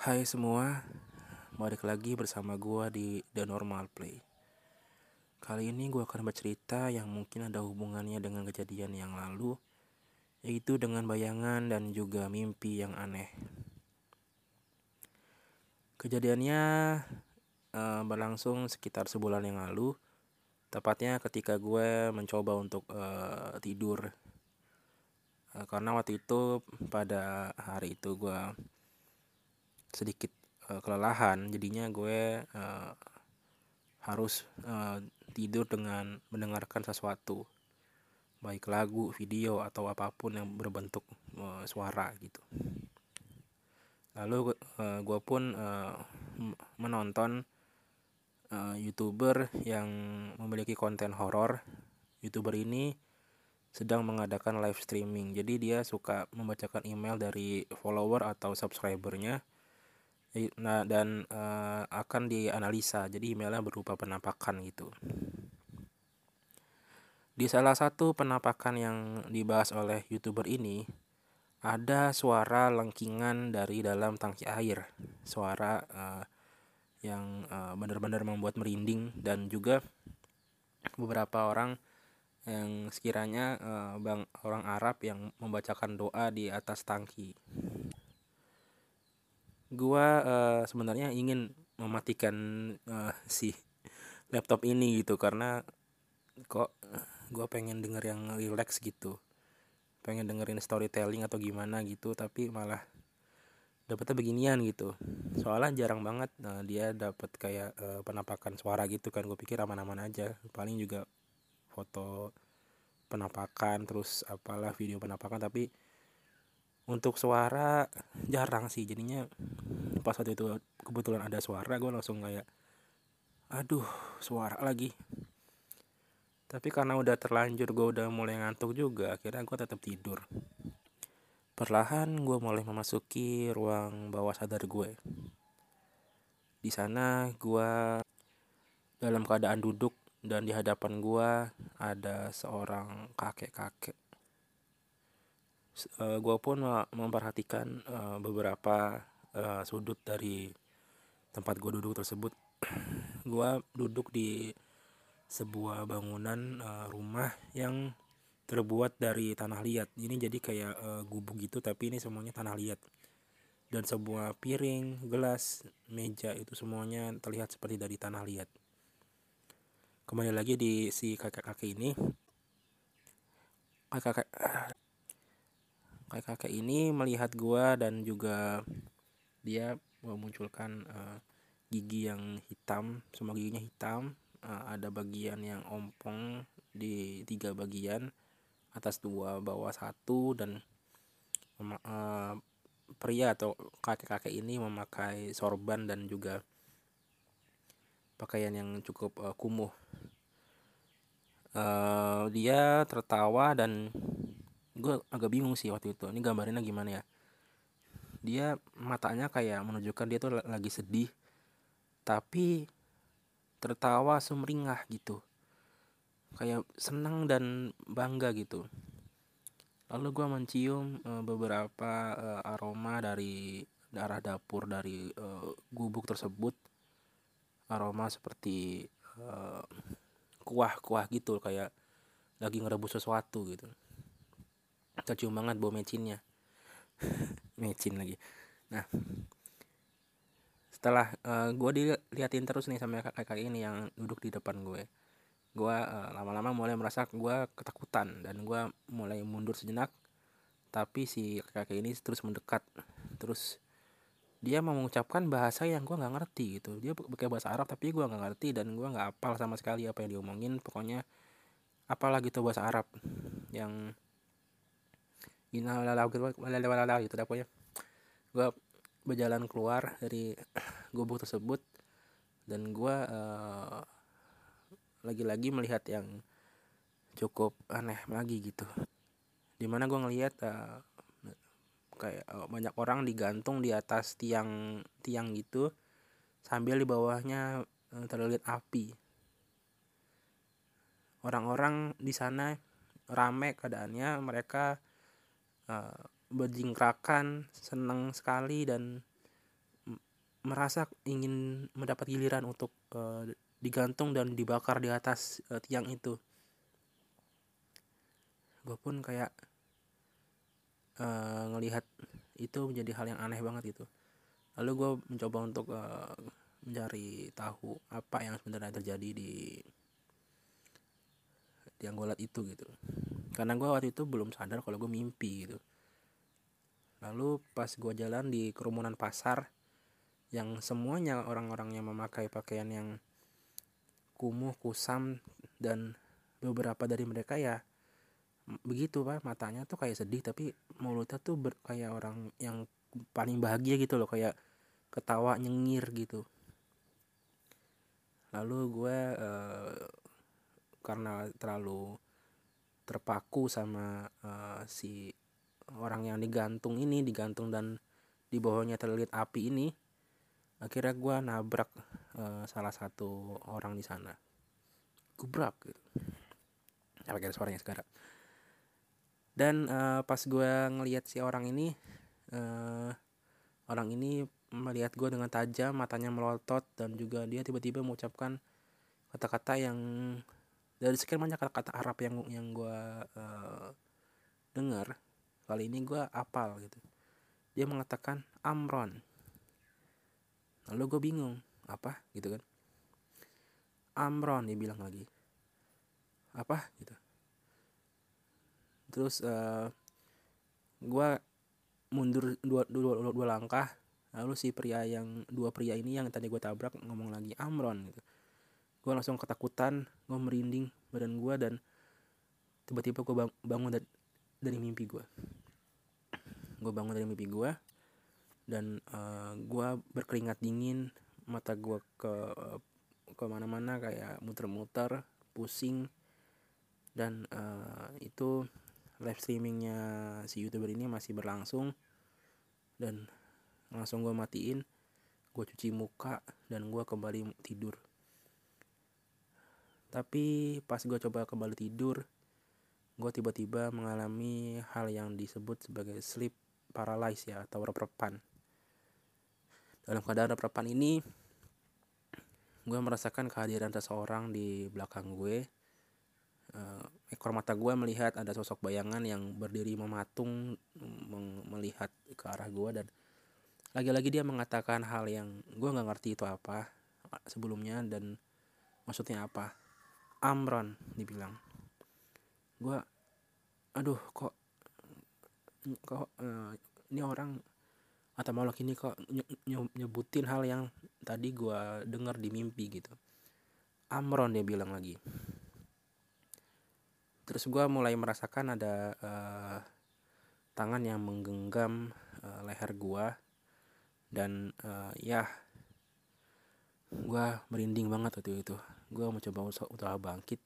Hai semua, balik lagi bersama gue di The Normal Play. Kali ini gue akan bercerita yang mungkin ada hubungannya dengan kejadian yang lalu, yaitu dengan bayangan dan juga mimpi yang aneh. Kejadiannya uh, berlangsung sekitar sebulan yang lalu, tepatnya ketika gue mencoba untuk uh, tidur. Uh, karena waktu itu pada hari itu gue sedikit uh, kelelahan jadinya gue uh, harus uh, tidur dengan mendengarkan sesuatu baik lagu, video atau apa pun yang berbentuk uh, suara gitu. Lalu uh, gue pun uh, menonton uh, youtuber yang memiliki konten horor. Youtuber ini sedang mengadakan live streaming. Jadi dia suka membacakan email dari follower atau subscribernya nah dan uh, akan dianalisa. Jadi emailnya berupa penampakan gitu. Di salah satu penampakan yang dibahas oleh youtuber ini ada suara lengkingan dari dalam tangki air. Suara uh, yang uh, benar-benar membuat merinding dan juga beberapa orang yang sekiranya uh, bang orang Arab yang membacakan doa di atas tangki gua uh, sebenarnya ingin mematikan uh, si laptop ini gitu karena kok gua pengen denger yang relax gitu. Pengen dengerin storytelling atau gimana gitu tapi malah dapetnya beginian gitu. Soalnya jarang banget nah, dia dapat kayak uh, penampakan suara gitu kan. Gue pikir aman-aman aja. Paling juga foto penampakan terus apalah video penampakan. Tapi untuk suara jarang sih. Jadinya pas waktu itu kebetulan ada suara gue langsung kayak aduh suara lagi. Tapi karena udah terlanjur gue udah mulai ngantuk juga akhirnya gue tetap tidur. Perlahan gue mulai memasuki ruang bawah sadar gue di sana gue dalam keadaan duduk dan di hadapan gue ada seorang kakek-kakek uh, eh, gue pun memperhatikan uh, beberapa uh, sudut dari tempat gue duduk tersebut. Gue duduk di sebuah bangunan uh, rumah yang terbuat dari tanah liat. Ini jadi kayak uh, gubuk gitu tapi ini semuanya tanah liat. Dan sebuah piring gelas meja itu semuanya terlihat seperti dari tanah liat. Kembali lagi di si kakek-kakek ini. Kakek kakek-kakek ini melihat gua dan juga dia memunculkan uh, gigi yang hitam semua giginya hitam. Uh, ada bagian yang ompong di tiga bagian atas dua bawah satu dan uh, pria atau kakek-kakek ini memakai sorban dan juga pakaian yang cukup uh, kumuh. Uh, dia tertawa dan gue agak bingung sih waktu itu. Ini gambarnya gimana ya? Dia matanya kayak menunjukkan dia tuh lagi sedih tapi tertawa sumringah gitu. Kayak senang dan bangga gitu. Lalu gue mencium uh, beberapa uh, aroma dari darah dapur dari uh, gubuk tersebut. Aroma seperti kuah-kuah gitu kayak lagi ngerebus sesuatu gitu kecium banget bau mecinnya. Mecin lagi. Nah setelah uh, eh, gue diliatin terus nih sama kakak ini yang duduk di depan gue gue uh, lama-lama mulai merasa gue ketakutan dan gue mulai mundur sejenak tapi si kakak ini terus mendekat. Terus dia mau mengucapkan bahasa yang gue nggak ngerti gitu. Dia pakai bahasa Arab tapi gue nggak ngerti dan gue nggak apal sama sekali apa yang diomongin. Pokoknya apalah gitu bahasa Arab yang gitu gitu pokoknya. Gue berjalan keluar dari gubuk tersebut dan gue uh, lagi-lagi melihat yang cukup aneh lagi gitu. Di mana gue ngelihat uh, kayak uh, banyak orang digantung di atas tiang tiang gitu sambil di bawahnya uh, terlihat api. Orang-orang di sana rame keadaannya mereka uh, berjingkrakan senang sekali dan merasa ingin mendapat giliran untuk uh, digantung dan dibakar di atas uh, tiang itu. Gue pun kayak uh, ngelihat itu menjadi hal yang aneh banget itu lalu gue mencoba untuk uh, mencari tahu apa yang sebenarnya terjadi di yang gue lihat itu gitu karena gue waktu itu belum sadar kalau gue mimpi gitu. Lalu pas gue jalan di kerumunan pasar yang semuanya orang-orang yang memakai pakaian yang kumuh kusam dan beberapa dari mereka ya begitu pak. Matanya tuh kayak sedih tapi mulutnya tuh ber, kayak orang yang paling bahagia gitu loh kayak ketawa nyengir gitu. Lalu gue uh, karena terlalu terpaku sama uh, si orang yang digantung ini digantung dan di bawahnya terlihat api ini akhirnya gue nabrak uh, salah satu orang di sana. Gubrak gitu. Pakai suaranya sekarang. Dan uh, pas gue ngelihat si orang ini uh, orang ini melihat gue dengan tajam matanya melotot dan juga dia tiba-tiba mengucapkan kata-kata yang dari sekian banyak kata-kata Arab yang yang gue uh, dengar kali ini gue apal gitu. Dia mengatakan Amron. Lalu gue bingung apa? gitu kan. Amron dia bilang lagi. Apa? gitu. Terus uh, eh, gue mundur dua, dua, dua, dua langkah. Lalu si pria yang dua pria ini yang tadi gue tabrak ngomong lagi Amron gitu gue langsung ketakutan gue merinding badan gue dan tiba-tiba gue bangun dari, dari mimpi gue gue bangun dari mimpi gue dan uh, eh, gue berkeringat dingin mata gue ke ke mana-mana kayak muter-muter pusing dan uh, itu live streamingnya si youtuber ini masih berlangsung dan langsung gue matiin gue cuci muka dan gue kembali tidur tapi pas gue coba kembali tidur, gue tiba-tiba mengalami hal yang disebut sebagai sleep paralysis ya atau reprepan. Dalam keadaan reprepan ini, gue merasakan kehadiran seseorang di belakang gue. Uh, ekor mata gue melihat ada sosok bayangan yang berdiri mematung melihat ke arah gue dan lagi-lagi dia mengatakan hal yang gue nggak ngerti itu apa sebelumnya dan maksudnya apa Amron dibilang. Gue aduh kok kok uh, ini orang atau malah ini kok nyebutin hal yang tadi gue dengar di mimpi gitu. Amron dia bilang lagi. Terus gue mulai merasakan ada uh, tangan yang menggenggam uh, leher gue dan uh, ya gue merinding banget waktu itu gue mencoba usaha bangkit.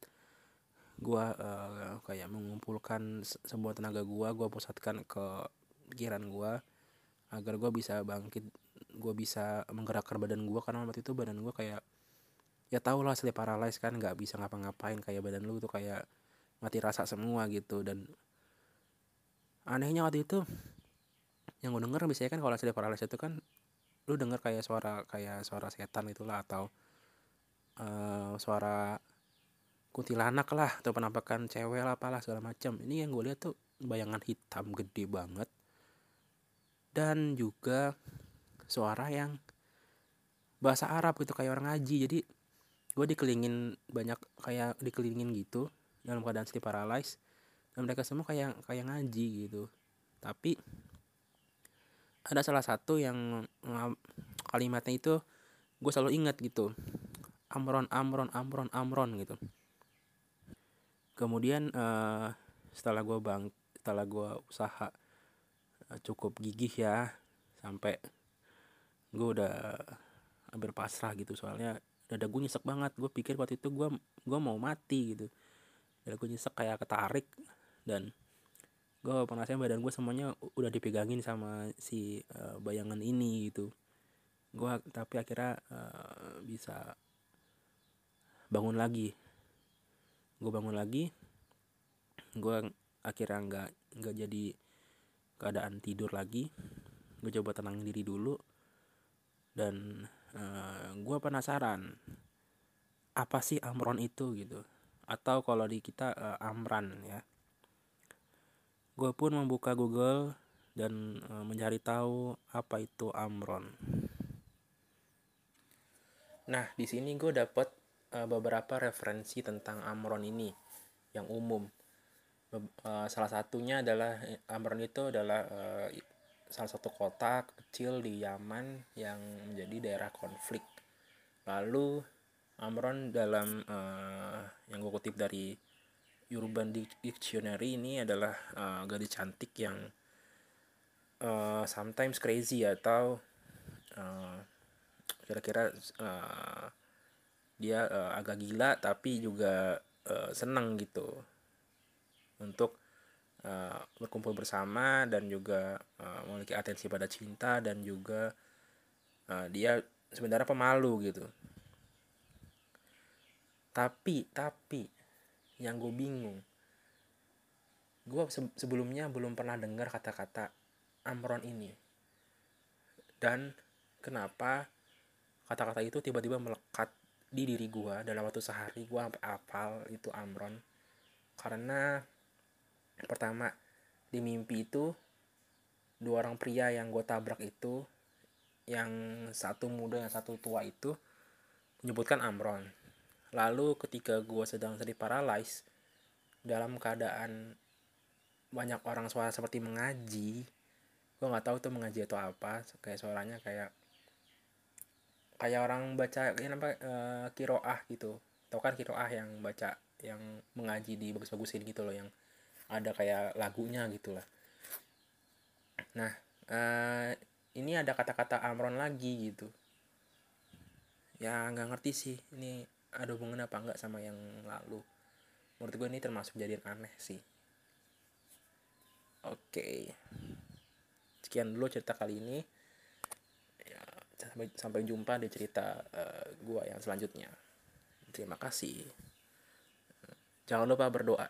Gue uh, kayak mengumpulkan semua tenaga gue gue pusatkan ke pikiran gue agar gue bisa bangkit gue bisa menggerakkan badan gue karena waktu itu badan gue kayak ya tau lah sleep paralysis kan nggak bisa ngapa-ngapain. Kayak badan lu tuh kayak mati rasa semua gitu. Dan anehnya waktu itu yang gue denger biasanya kan kalau sleep paralysis itu kan lu denger kayak suara kayak suara setan itulah atau uh, suara kuntilanak lah atau penampakan cewek lah apalah segala macam. Ini yang gue lihat tuh bayangan hitam gede banget. Dan juga suara yang bahasa Arab gitu kayak orang ngaji. Jadi gue dikelilingin banyak kayak dikelilingin gitu dalam keadaan sleep paralysis. Dan mereka semua kayak kayak ngaji gitu. Tapi ada salah satu yang kalimatnya itu gue selalu ingat gitu Amron Amron Amron Amron gitu. Kemudian uh, setelah gue bang setelah gue usaha uh, cukup gigih ya sampai gue udah hampir pasrah gitu. Soalnya dada gue nyesek banget. Gue pikir waktu itu gue gue mau mati gitu. Dada gue nyesek kayak ketarik dan gue penasaran badan gue semuanya udah dipegangin sama si uh, bayangan ini gitu. Gue tapi akhirnya uh, bisa bangun lagi. Gue bangun lagi gue akhirnya nggak nggak jadi keadaan tidur lagi. Gue coba tenangin diri dulu dan uh, gue penasaran apa sih Amron itu gitu? Atau kalau di kita uh, Amran ya. Gue pun membuka Google dan uh, mencari tahu apa itu Amron. Nah di sini gue dapet uh, beberapa referensi tentang Amron ini yang umum uh, salah satunya adalah Amron itu adalah uh, salah satu kota kecil di Yaman yang menjadi daerah konflik. Lalu Amron dalam uh, yang gue kutip dari Urban Dictionary ini adalah uh, gadis cantik yang uh, sometimes crazy atau kira-kira uh, dia uh, agak gila tapi juga uh, senang gitu untuk uh, berkumpul bersama dan juga uh, memiliki atensi pada cinta dan juga uh, dia sebenarnya pemalu gitu. Tapi tapi yang gue bingung gue sebelumnya belum pernah dengar kata-kata Amron ini. Dan kenapa kata-kata itu tiba-tiba melekat di diri gue dalam waktu sehari gue sampai apal itu Amron. Karena pertama di mimpi itu dua orang pria yang gue tabrak itu yang satu muda yang satu tua itu menyebutkan Amron. Lalu ketika gue sedang sedih paralyzed dalam keadaan banyak orang suara seperti mengaji gue nggak tahu tuh mengaji atau apa kayak suaranya kayak kayak orang baca ini apa e, kiroah gitu. Tau kan kiroah yang baca yang mengaji di bagus-bagusin gitu loh yang ada kayak lagunya gitu lah. Nah uh, ini ada kata-kata Amron lagi gitu. Ya nggak ngerti sih ini ada hubungan apa enggak sama yang lalu. Menurut gue ini termasuk jadian aneh sih. Oke. Sekian dulu cerita kali ini sampai sampai jumpa di cerita uh, gue yang selanjutnya. Terima kasih. Jangan lupa berdoa